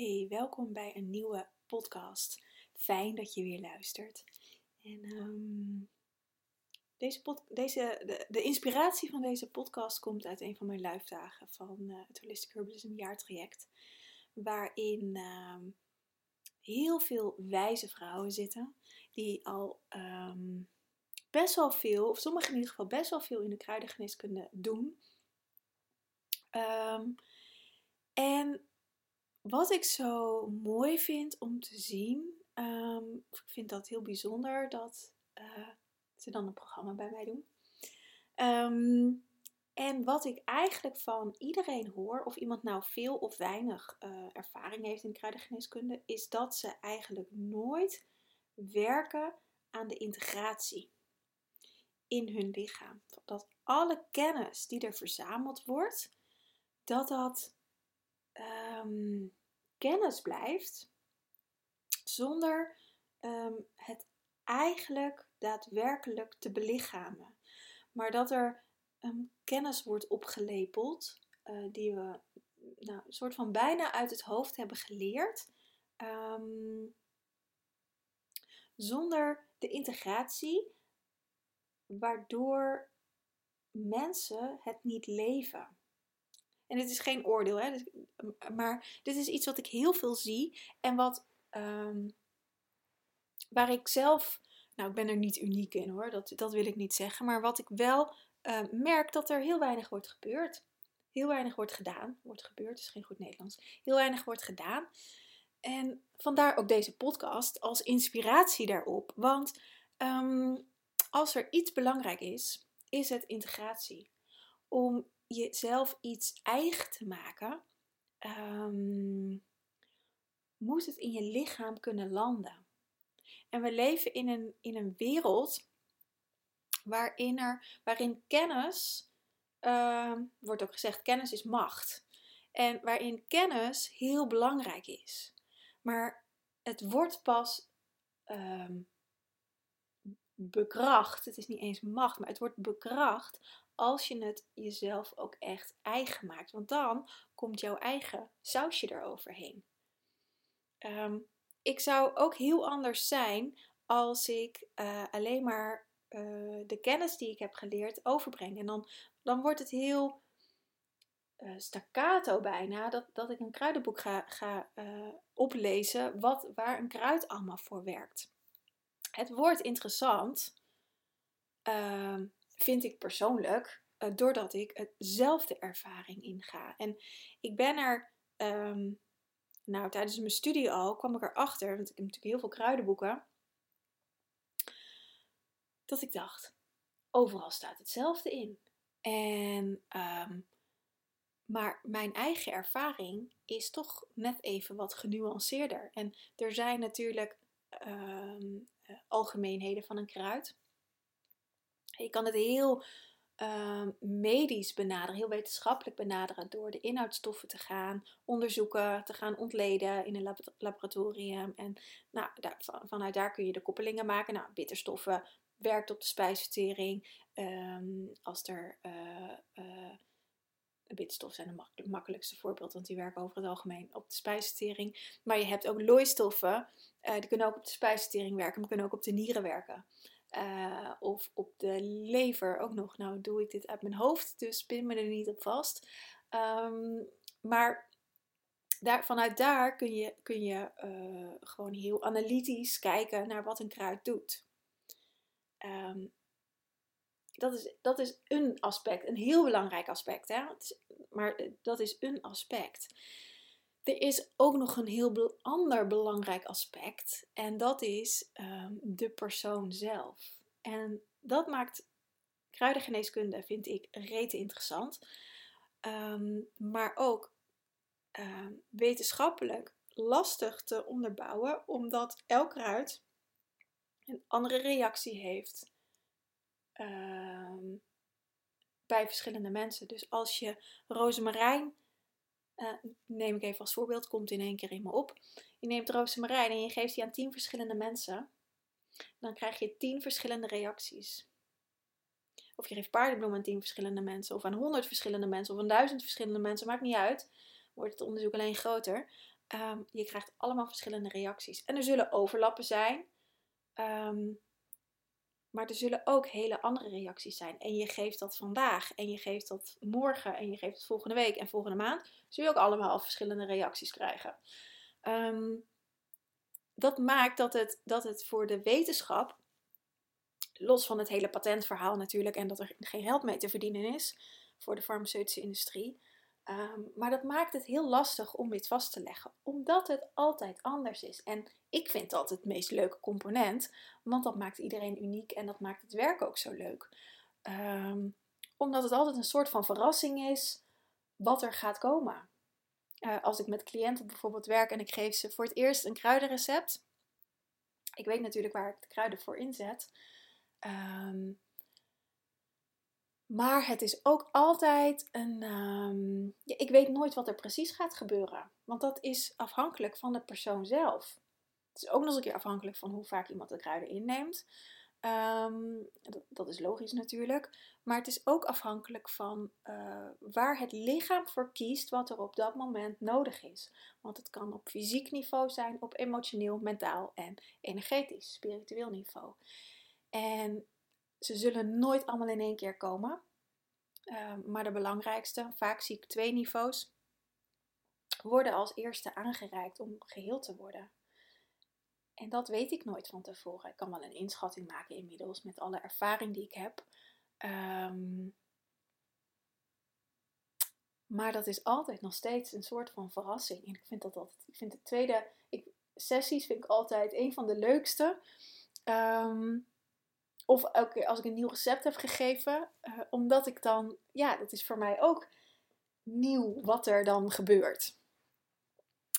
Hey, welkom bij een nieuwe podcast. Fijn dat je weer luistert. En ehm, deze deze, de, de, inspiratie van deze podcast komt uit een van mijn luifdagen van uh, het Holistic Herbalism jaartraject. Waarin ehm, heel veel wijze vrouwen zitten die al um, best wel veel, of sommigen in ieder geval best wel veel in de kruidengeneeskunde doen. en wat ik zo mooi vind om te zien, um, ik vind dat heel bijzonder dat uh, ze dan een programma bij mij doen. Um, en wat ik eigenlijk van iedereen hoor, of iemand nou veel of weinig uh, ervaring heeft in kruidengeneeskunde, is dat ze eigenlijk nooit werken aan de integratie in hun lichaam. Dat alle kennis die er verzameld wordt, dat dat um, kennis blijft zonder um, het eigenlijk daadwerkelijk te belichamen. Maar dat er um, kennis wordt opgelepeld uh, die we nou, een soort van bijna uit het hoofd hebben geleerd. zonder de integratie, waardoor mensen het niet leven. En dit is geen oordeel, hè? Dus, maar dit is iets wat ik heel veel zie en wat, um, waar ik zelf, nou ik ben er niet uniek in hoor, dat, dat wil ik niet zeggen, maar wat ik wel uh, merk dat er heel weinig wordt gebeurd. Heel weinig wordt gedaan. Wordt gebeurd is geen goed Nederlands. Heel weinig wordt gedaan. En vandaar ook deze podcast als inspiratie daarop. Want um, als er iets belangrijk is, is het integratie. Om jezelf iets eigen te maken, um, moet het in je lichaam kunnen landen. En we leven in een, in een wereld waarin, er, waarin kennis, uh, wordt ook gezegd, kennis is macht. En waarin kennis heel belangrijk is. Maar het wordt pas um, bekracht, het is niet eens macht, maar het wordt bekracht als je het jezelf ook echt eigen maakt. Want dan komt jouw eigen sausje eroverheen. Um, ik zou ook heel anders zijn als ik uh, alleen maar uh, de kennis die ik heb geleerd overbreng. En dan, dan wordt het heel uh, staccato bijna dat, dat ik een kruidenboek ga, ga oplezen wat, waar een kruid allemaal voor werkt. Het wordt interessant ehm, vind ik persoonlijk, uh, doordat ik hetzelfde ervaring inga. En ik ben er, um, nou tijdens mijn studie al, kwam ik erachter, want ik heb natuurlijk heel veel kruidenboeken, dat ik dacht, overal staat hetzelfde in. En, um, maar mijn eigen ervaring is toch net even wat genuanceerder. En er zijn natuurlijk um, algemeenheden van een kruid. Je kan het heel uh, medisch benaderen, heel wetenschappelijk benaderen door de inhoudstoffen te gaan onderzoeken, te gaan ontleden in een laboratorium. En nou, daar, vanuit daar kun je de koppelingen maken. Nou, bitterstoffen werkt op de spijsvertering. Um, als er uh, uh, bitterstoffen zijn het makkelijkste voorbeeld, want die werken over het algemeen op de spijsvertering. Maar je hebt ook looistoffen, uh, die kunnen ook op de spijsvertering werken, maar kunnen ook op de nieren werken. Uh, of op de lever ook nog. Nou doe ik dit uit mijn hoofd, dus pin me er niet op vast. Um, maar daar, vanuit daar kun je, kun je uh, gewoon heel analytisch kijken naar wat een kruid doet. Um, dat, is, dat is een aspect, een heel belangrijk aspect. Hè? Maar eh, dat is een aspect. Er is ook nog een heel ander belangrijk aspect en dat is um, de persoon zelf. En dat maakt kruidengeneeskunde, vind ik, rete interessant. Um, maar ook um, wetenschappelijk lastig te onderbouwen, omdat elk kruid een andere reactie heeft bij verschillende mensen. Dus als je rozemarijn uh, neem ik even als voorbeeld, komt in één keer in me op. Je neemt rozemarijn en je geeft die aan tien verschillende mensen. Dan krijg je tien verschillende reacties. Of je geeft paardenbloem aan tien verschillende mensen, of aan honderd verschillende mensen, of aan duizend verschillende mensen, maakt niet uit. Wordt het onderzoek alleen groter. Ehm, je krijgt allemaal verschillende reacties. En er zullen overlappen zijn. Ehm, maar er zullen ook hele andere reacties zijn. En je geeft dat vandaag. En je geeft dat morgen. En je geeft het volgende week. En volgende maand. Zul je ook allemaal verschillende reacties krijgen. Ehm, dat maakt dat het, dat het voor de wetenschap. Los van het hele patentverhaal natuurlijk. En dat er geen geld mee te verdienen is. Voor de farmaceutische industrie. Ehm, maar dat maakt het heel lastig om dit vast te leggen, omdat het altijd anders is. En ik vind dat het meest leuke component, want dat maakt iedereen uniek en dat maakt het werk ook zo leuk. Ehm, omdat het altijd een soort van verrassing is wat er gaat komen. Uh, als ik met cliënten bijvoorbeeld werk en ik geef ze voor het eerst een kruidenrecept. Ik weet natuurlijk waar ik de kruiden voor inzet. Um, maar het is ook altijd een. Um, ja, ik weet nooit wat er precies gaat gebeuren. Want dat is afhankelijk van de persoon zelf. Het is ook nog eens een keer afhankelijk van hoe vaak iemand de kruiden inneemt. Um, dat, dat, is logisch natuurlijk. Maar het is ook afhankelijk van uh, waar het lichaam voor kiest wat er op dat moment nodig is. Want het kan op fysiek niveau zijn, op emotioneel, mentaal en energetisch, spiritueel niveau. En ze zullen nooit allemaal in één keer komen. Ehm, maar de belangrijkste, vaak zie ik twee niveaus, worden als eerste aangereikt om geheel te worden. En dat weet ik nooit van tevoren. Ik kan wel een inschatting maken inmiddels met alle ervaring die ik heb. Ehm, maar dat is altijd nog steeds een soort van verrassing. En ik vind dat altijd. Ik vind de tweede ik, sessies vind ik altijd een van de leukste. Um, of elke als ik een nieuw recept heb gegeven, uh, omdat ik dan, ja, dat is voor mij ook nieuw wat er dan gebeurt.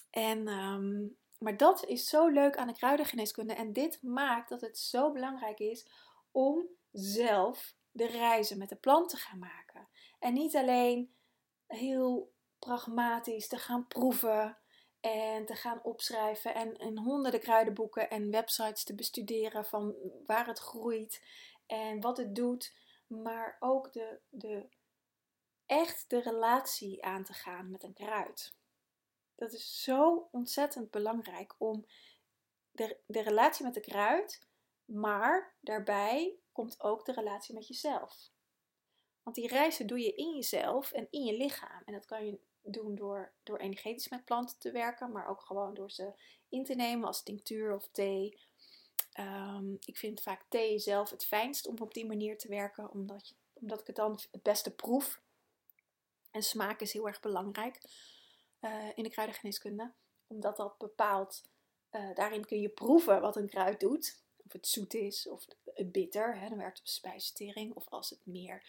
En, um, maar dat is zo leuk aan de kruidengeneeskunde. En dit maakt dat het zo belangrijk is om zelf de reizen met de plant te gaan maken. En niet alleen heel pragmatisch te gaan proeven en te gaan opschrijven en, en honderden kruidenboeken en websites te bestuderen van waar het groeit en wat het doet. Maar ook de, de, echt de relatie aan te gaan met een kruid. Dat is zo ontzettend belangrijk om de, de relatie met de kruid, maar daarbij komt ook de relatie met jezelf. Want die reizen doe je in jezelf en in je lichaam. En dat kan je doen door, door energetisch met planten te werken, maar ook gewoon door ze in te nemen als tinctuur of thee. Ehm, ik vind vaak thee zelf het fijnst om op die manier te werken, omdat, je, omdat ik het dan het beste proef. En smaak is heel erg belangrijk uh, in de kruidengeneeskunde, omdat dat bepaalt, uh, daarin kun je proeven wat een kruid doet. Of het zoet is of het bitter, hè, dan werkt het op spijsvertering. Of als het meer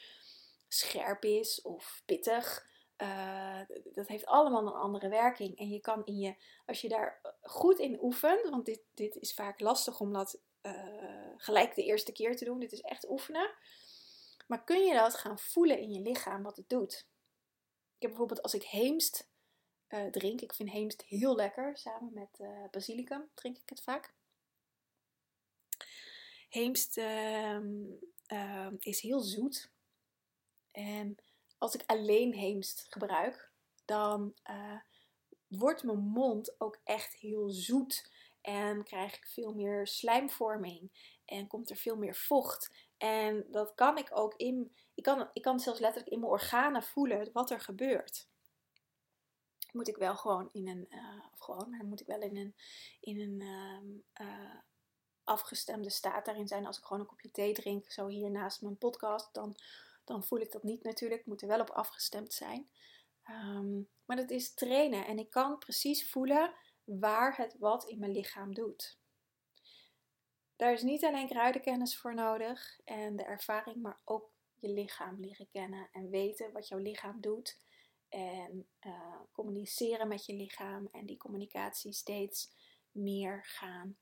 scherp is of pittig. Uh, dat heeft allemaal een andere werking. En je kan in je, als je daar goed in oefent, want dit, dit is vaak lastig om dat uh, gelijk de eerste keer te doen. Dit is echt oefenen. Maar kun je dat gaan voelen in je lichaam wat het doet? Ik heb bijvoorbeeld als ik heemst uh, drink, ik vind heemst heel lekker, samen met basilicum drink ik het vaak. Heemst ehm, ehm, is heel zoet. En als ik alleen heemst gebruik, dan uh, wordt mijn mond ook echt heel zoet. En krijg ik veel meer slijmvorming. En komt er veel meer vocht. En dat kan ik ook in. Ik kan, ik kan zelfs letterlijk in mijn organen voelen wat er gebeurt. Moet ik wel gewoon in een. Uh, of gewoon, maar moet ik wel in een. In een uh, afgestemde staat daarin zijn. Als ik gewoon een kopje thee drink, zo hier naast mijn podcast, dan dan voel ik dat niet natuurlijk. Moet er wel op afgestemd zijn. Ehm, maar dat is trainen en ik kan precies voelen waar het wat in mijn lichaam doet. Daar is niet alleen kruidenkennis voor nodig en de ervaring, maar ook je lichaam leren kennen en weten wat jouw lichaam doet. En uh, communiceren met je lichaam en die communicatie steeds meer gaan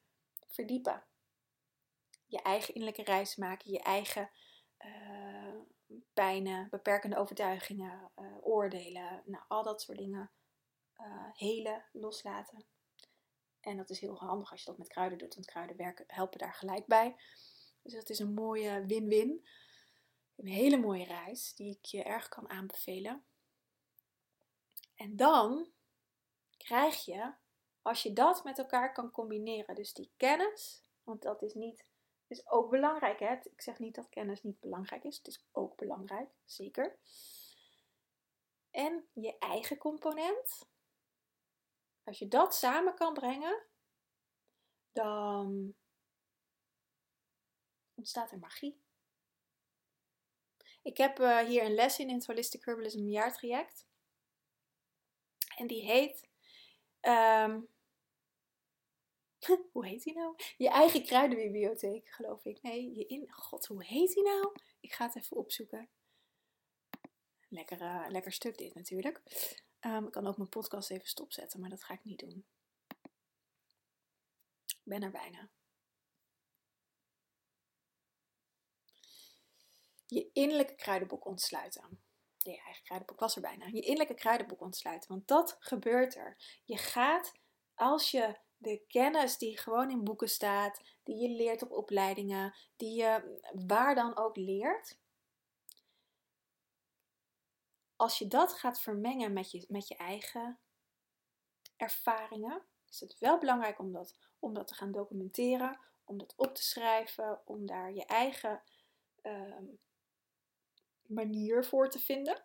verdiepen. Je eigen innerlijke reis maken, je eigen uh, beperkende overtuigingen, uh, oordelen, nou, al dat soort dingen uh, helen, loslaten. En dat is heel handig als je dat met kruiden doet, want kruiden werken, helpen daar gelijk bij. Dus dat is een mooie win-win. Een hele mooie reis die ik je erg kan aanbevelen. En dan krijg je als je dat met elkaar kan combineren, dus die kennis, want dat is niet, is ook belangrijk. Hè? Ik zeg niet dat kennis niet belangrijk is, het is ook belangrijk, zeker. En je eigen component, als je dat samen kan brengen, dan ontstaat er magie. Ik heb uh, hier een les in in het Holistic Herbalism jaartraject. En die heet. Um, hoe heet die nou? Je eigen kruidenbibliotheek, geloof ik. Nee, je in. God, hoe heet die nou? Ik ga het even opzoeken. Lekker, uh, lekker stuk dit natuurlijk. Um, ik kan ook mijn podcast even stopzetten, maar dat ga ik niet doen. Ik ben er bijna. Je innerlijke kruidenboek ontsluiten. Je eigen kruidenboek was er bijna. Je innerlijke kruidenboek ontsluiten. Want dat gebeurt er. Je gaat, als je de kennis die gewoon in boeken staat, die je leert op opleidingen, die je waar dan ook leert, als je dat gaat vermengen met je, met je eigen ervaringen, is het wel belangrijk om dat, om dat te gaan documenteren, om dat op te schrijven, om daar je eigen ehm, manier voor te vinden.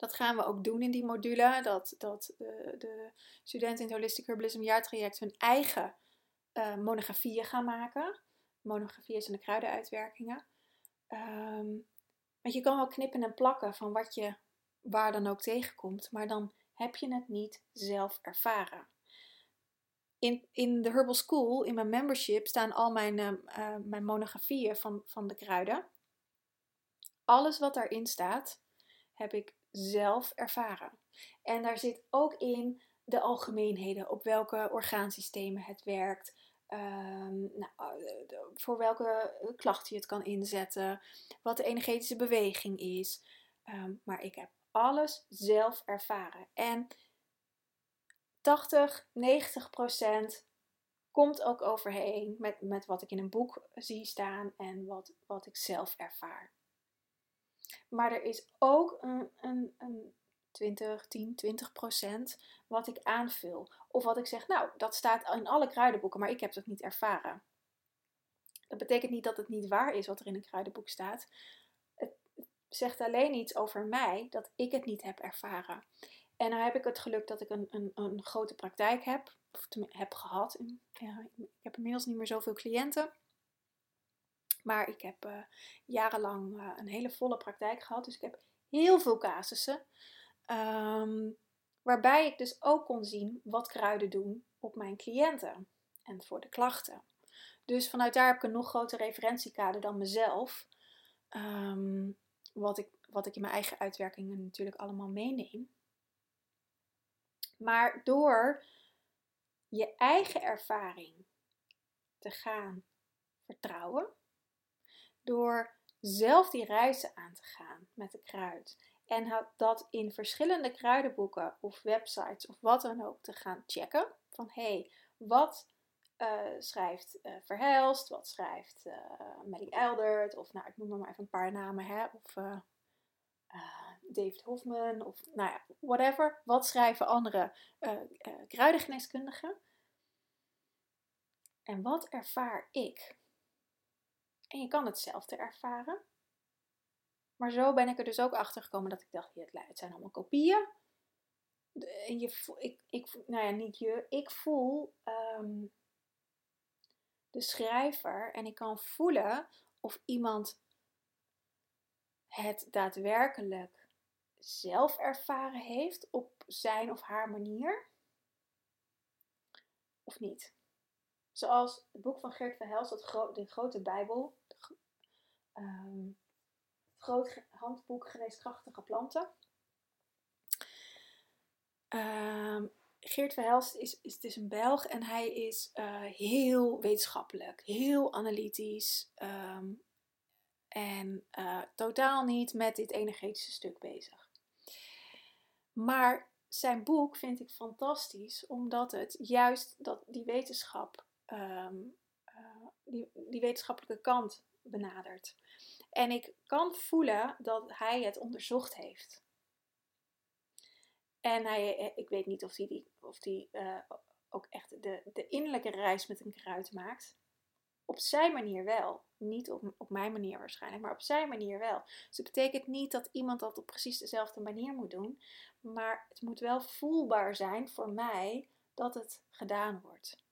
Dat gaan we ook doen in die module. Dat, dat de, de studenten in het Holistic Herbalism jaartraject hun eigen uh, monografieën gaan maken. Monografieën zijn de kruidenuitwerkingen. Um, want je kan wel knippen en plakken van wat je waar dan ook tegenkomt, maar dan heb je het niet zelf ervaren. In, in de Herbal School, in mijn membership, staan al mijn, uh, mijn monografieën van, van de kruiden. Alles wat daarin staat, heb ik zelf ervaren. En daar zit ook in de algemeenheden, op welke orgaansystemen het werkt, um, nou, eh, voor welke klachten je het kan inzetten, wat de energetische beweging is. Um, maar ik heb alles zelf ervaren. En 80, 90 procent komt ook overheen met, met wat ik in een boek zie staan en wat, wat ik zelf ervaar. Maar er is ook een, een, een 20, 10, 20 procent wat ik aanvul. Of wat ik zeg, nou, dat staat in alle kruidenboeken, maar ik heb het niet ervaren. Dat betekent niet dat het niet waar is wat er in een kruidenboek staat. Het zegt alleen iets over mij dat ik het niet heb ervaren. En dan heb ik het geluk dat ik een, een, een grote praktijk heb, of heb gehad. Ik heb inmiddels niet meer zoveel cliënten. Maar ik heb uh, jarenlang uh, een hele volle praktijk gehad. Dus ik heb heel veel casussen. Um, waarbij ik dus ook kon zien wat kruiden doen op mijn cliënten en voor de klachten. Dus vanuit daar heb ik een nog groter referentiekader dan mezelf. Um, wat, ik, wat ik in mijn eigen uitwerkingen natuurlijk allemaal meeneem. Maar door je eigen ervaring te gaan vertrouwen, door zelf die reizen aan te gaan met de kruid en dat in verschillende kruidenboeken of websites of wat dan ook te gaan checken. Van hé, hey, wat uh, schrijft uh, Verhelst, wat schrijft uh, Melly Eldert, of nou, ik noem maar even een paar namen, hè, of David Hofman, of nou ja, whatever. Wat schrijven andere kruidengeneeskundigen? En wat ervaar ik? En je kan hetzelfde ervaren. Maar zo ben ik er dus ook achter gekomen dat ik dacht, het zijn allemaal kopieën. En je, ik, ik, nou ja, niet je, ik voel ehm, de schrijver en ik kan voelen of iemand het daadwerkelijk zelf ervaren heeft op zijn of haar manier of niet. Zoals het boek van Geert Verhelst, dat de grote Bijbel, um, groot handboek geneeskrachtige planten. Uh, Geert Verhelst is, is, is een Belg en hij is uh, heel wetenschappelijk, heel analytisch um, en uh, totaal niet met dit energetische stuk bezig. Maar zijn boek vind ik fantastisch, omdat het juist dat, die wetenschap, um, uh, die, die wetenschappelijke kant benadert. En ik kan voelen dat hij het onderzocht heeft. En hij, ik weet niet of hij die of die uh, ook echt de, de innerlijke reis met een kruid maakt. Op zijn manier wel. Niet op, op mijn manier waarschijnlijk, maar op zijn manier wel. Dus het betekent niet dat iemand dat op precies dezelfde manier moet doen. Maar het moet wel voelbaar zijn voor mij dat het gedaan wordt.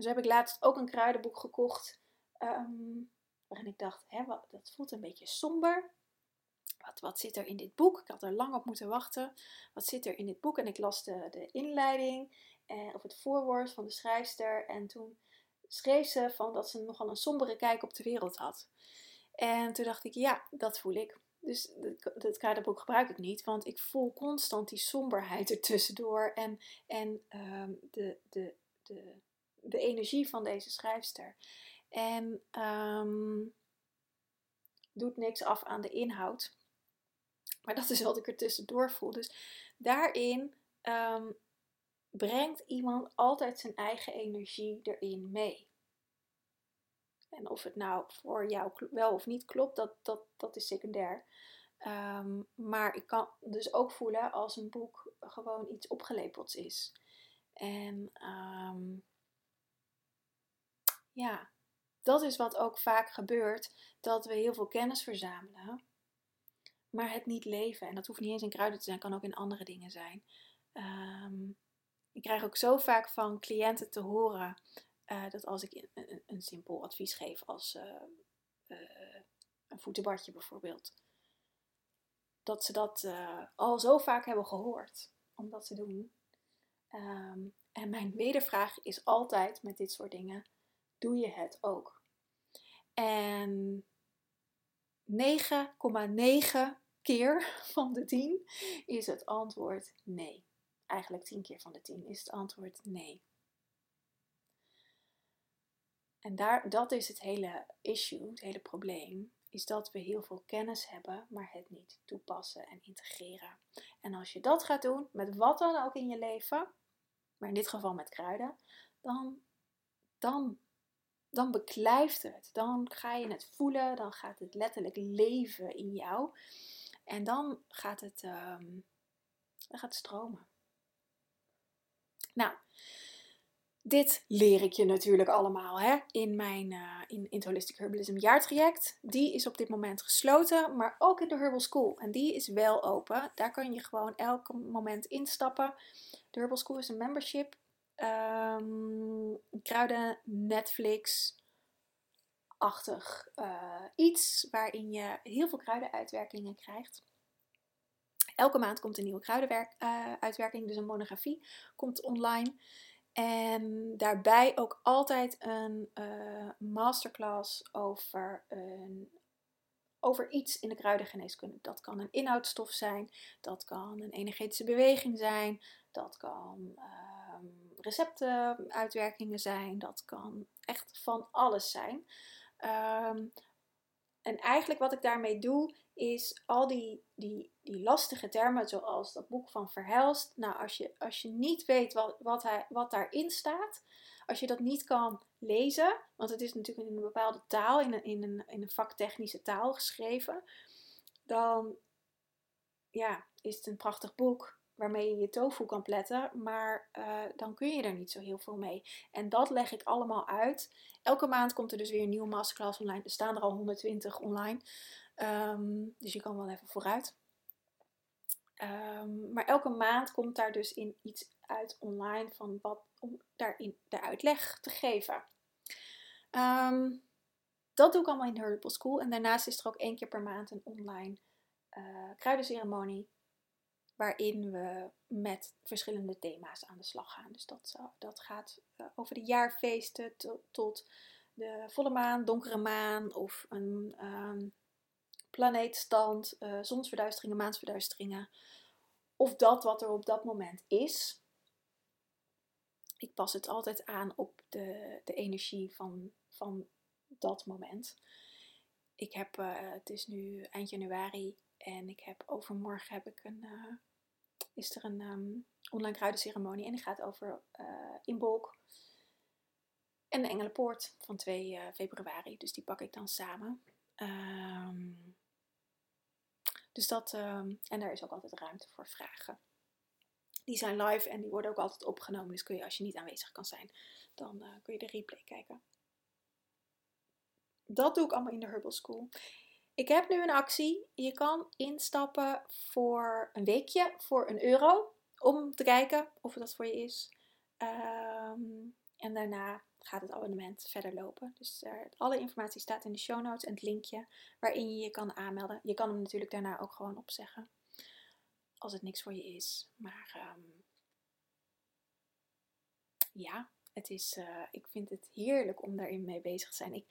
Dus heb ik laatst ook een kruidenboek gekocht. Um, waarin ik dacht, hè, dat voelt een beetje somber. Wat, wat zit er in dit boek? Ik had er lang op moeten wachten. Wat zit er in dit boek? En ik las de, de inleiding eh, of het voorwoord van de schrijfster. En toen schreef ze van dat ze nogal een sombere kijk op de wereld had. En toen dacht ik, ja, dat voel ik. Dus het kruidenboek gebruik ik niet, want ik voel constant die somberheid ertussendoor en, en um, de, de, de, de energie van deze schrijfster. En um, doet niks af aan de inhoud. Maar dat is wat ik er tussendoor voel. Dus daarin um, brengt iemand altijd zijn eigen energie erin mee. En of het nou voor jou wel of niet klopt, dat, dat, dat is secundair. Um, maar ik kan dus ook voelen als een boek gewoon iets opgelepeld is. En ja, dat is wat ook vaak gebeurt: dat we heel veel kennis verzamelen, maar het niet leven. En dat hoeft niet eens in kruiden te zijn, kan ook in andere dingen zijn. Um, ik krijg ook zo vaak van cliënten te horen uh, dat als ik een, een, simpel advies geef, als uh, uh, een voetenbadje bijvoorbeeld, dat ze dat al zo vaak hebben gehoord om dat te doen. Um, en mijn wedervraag is altijd met dit soort dingen: doe je het ook? En 9,9 keer van de 10 is het antwoord nee eigenlijk 10 keer van de 10 is het antwoord nee. En daar, dat is het hele issue, het hele probleem, is dat we heel veel kennis hebben, maar het niet toepassen en integreren. En als je dat gaat doen, met wat dan ook in je leven, maar in dit geval met kruiden, dan, dan, dan beklijft het. Dan ga je het voelen, dan gaat het letterlijk leven in jou. En dan gaat het, um, dan gaat het stromen. Nou, dit leer ik je natuurlijk allemaal hè, in mijn uh, in, in Holistic Herbalism jaartraject. Die is op dit moment gesloten, maar ook in de Herbal School. En die is wel open. Daar kan je gewoon elk moment instappen. De Herbal School is een membership. Um, kruiden Netflix achtig uh, iets waarin je heel veel kruidenuitwerkingen krijgt. Elke maand komt een nieuwe kruidenuitwerking, uh, dus een monografie, komt online. En daarbij ook altijd een uh, masterclass over, een, over iets in de kruidengeneeskunde. Dat kan een inhoudstof zijn, dat kan een energetische beweging zijn, dat kan receptenuitwerkingen zijn, dat kan echt van alles zijn. Um, en eigenlijk wat ik daarmee doe, is al die, die, die lastige termen, zoals dat boek van Verhelst. Nou, als je, als je niet weet wat, wat, hij, wat daarin staat, als je dat niet kan lezen, want het is natuurlijk in een bepaalde taal, in een, in een, in een vaktechnische taal geschreven, dan ja, is het een prachtig boek waarmee je je tofu kan pletten, maar uh, dan kun je er niet zo heel veel mee. En dat leg ik allemaal uit. Elke maand komt er dus weer een nieuwe masterclass online. Er staan er al 120 online, um, dus je kan wel even vooruit. Um, maar elke maand komt daar dus in iets uit online van wat om daarin de uitleg te geven. Um, dat doe ik allemaal in Herbal School. En daarnaast is er ook één keer per maand een online uh, kruidenceremonie waarin we met verschillende thema's aan de slag gaan. Dus dat, dat gaat uh, over de jaarfeesten tot, de volle maan, donkere maan of een um, planeetstand, uh, zonsverduisteringen, maansverduisteringen. Of dat wat er op dat moment is. Ik pas het altijd aan op de, de energie van, van dat moment. Ik heb, uh, het is nu eind januari en ik heb overmorgen heb ik een, is er een um, online kruidenceremonie en die gaat over uh, Inbolk en de Engelenpoort van 2 uh, februari. Dus die pak ik dan samen. Um, dus dat, um, en daar is ook altijd ruimte voor vragen. Die zijn live en die worden ook altijd opgenomen. Dus kun je als je niet aanwezig kan zijn, dan uh, kun je de replay kijken. Dat doe ik allemaal in de Herbal School. Ik heb nu een actie. Je kan instappen voor een weekje voor een euro. Om te kijken of dat voor je is. Um, en daarna gaat het abonnement verder lopen. Dus uh, alle informatie staat in de show notes en het linkje waarin je je kan aanmelden. Je kan hem natuurlijk daarna ook gewoon opzeggen. Als het niks voor je is. Maar um, ja, het is, uh, ik vind het heerlijk om daarin mee bezig te zijn. Ik,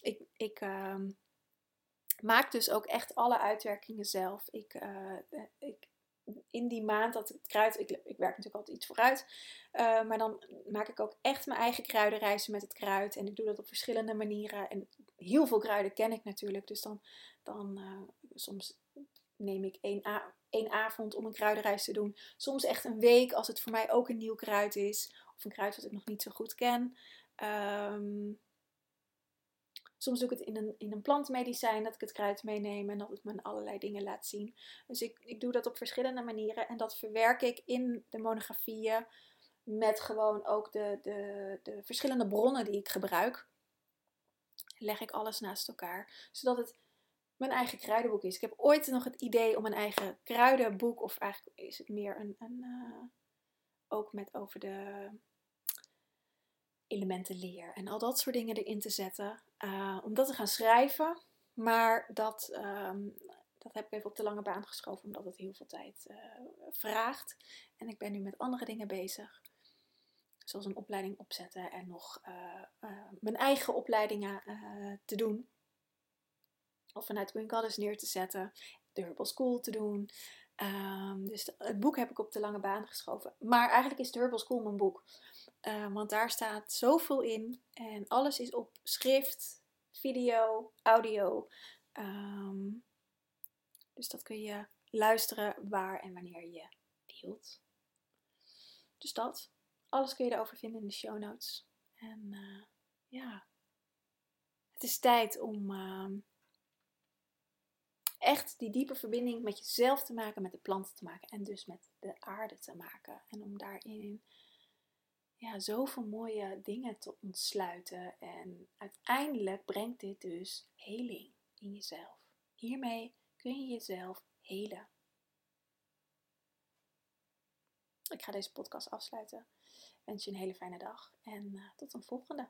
ik, ik um, maak dus ook echt alle uitwerkingen zelf. Ik, uh, ik, in die maand dat het kruid, ik, ik werk natuurlijk altijd iets vooruit, uh, maar dan maak ik ook echt mijn eigen kruidenreizen met het kruid. En ik doe dat op verschillende manieren. En heel veel kruiden ken ik natuurlijk, dus dan, dan soms neem ik één avond om een kruidenreis te doen. Soms echt een week als het voor mij ook een nieuw kruid is. Of een kruid wat ik nog niet zo goed ken. Um, Soms doe ik het in een, in een plantmedicijn, dat ik het kruid meeneem en dat het me allerlei dingen laat zien. Dus ik, ik doe dat op verschillende manieren en dat verwerk ik in de monografieën met gewoon ook de, de, de verschillende bronnen die ik gebruik. Leg ik alles naast elkaar, zodat het mijn eigen kruidenboek is. Ik heb ooit nog het idee om een eigen kruidenboek, of eigenlijk is het meer een, een uh, ook met over de elementenleer en al dat soort dingen erin te zetten. Uh, om dat te gaan schrijven. Maar dat, um, dat heb ik even op de lange baan geschoven, omdat het heel veel tijd uh, vraagt. En ik ben nu met andere dingen bezig. Zoals een opleiding opzetten en nog uh, mijn eigen opleidingen te doen. Of vanuit Green Goddess neer te zetten. De Herbal School te doen. Um, dus het boek heb ik op de lange baan geschoven. Maar eigenlijk is de Herbal School mijn boek. Uh, want daar staat zoveel in. En alles is op schrift, video, audio. Um, dus dat kun je luisteren waar en wanneer je wilt. Dus dat. Alles kun je erover vinden in de show notes. En uh, ja, het is tijd om uh, echt die diepe verbinding met jezelf te maken, met de planten te maken en dus met de aarde te maken. En om daarin ja, zoveel mooie dingen te ontsluiten. En uiteindelijk brengt dit dus heling in jezelf. Hiermee kun je jezelf helen. Ik ga deze podcast afsluiten. Ik wens je een hele fijne dag en uh, tot een volgende.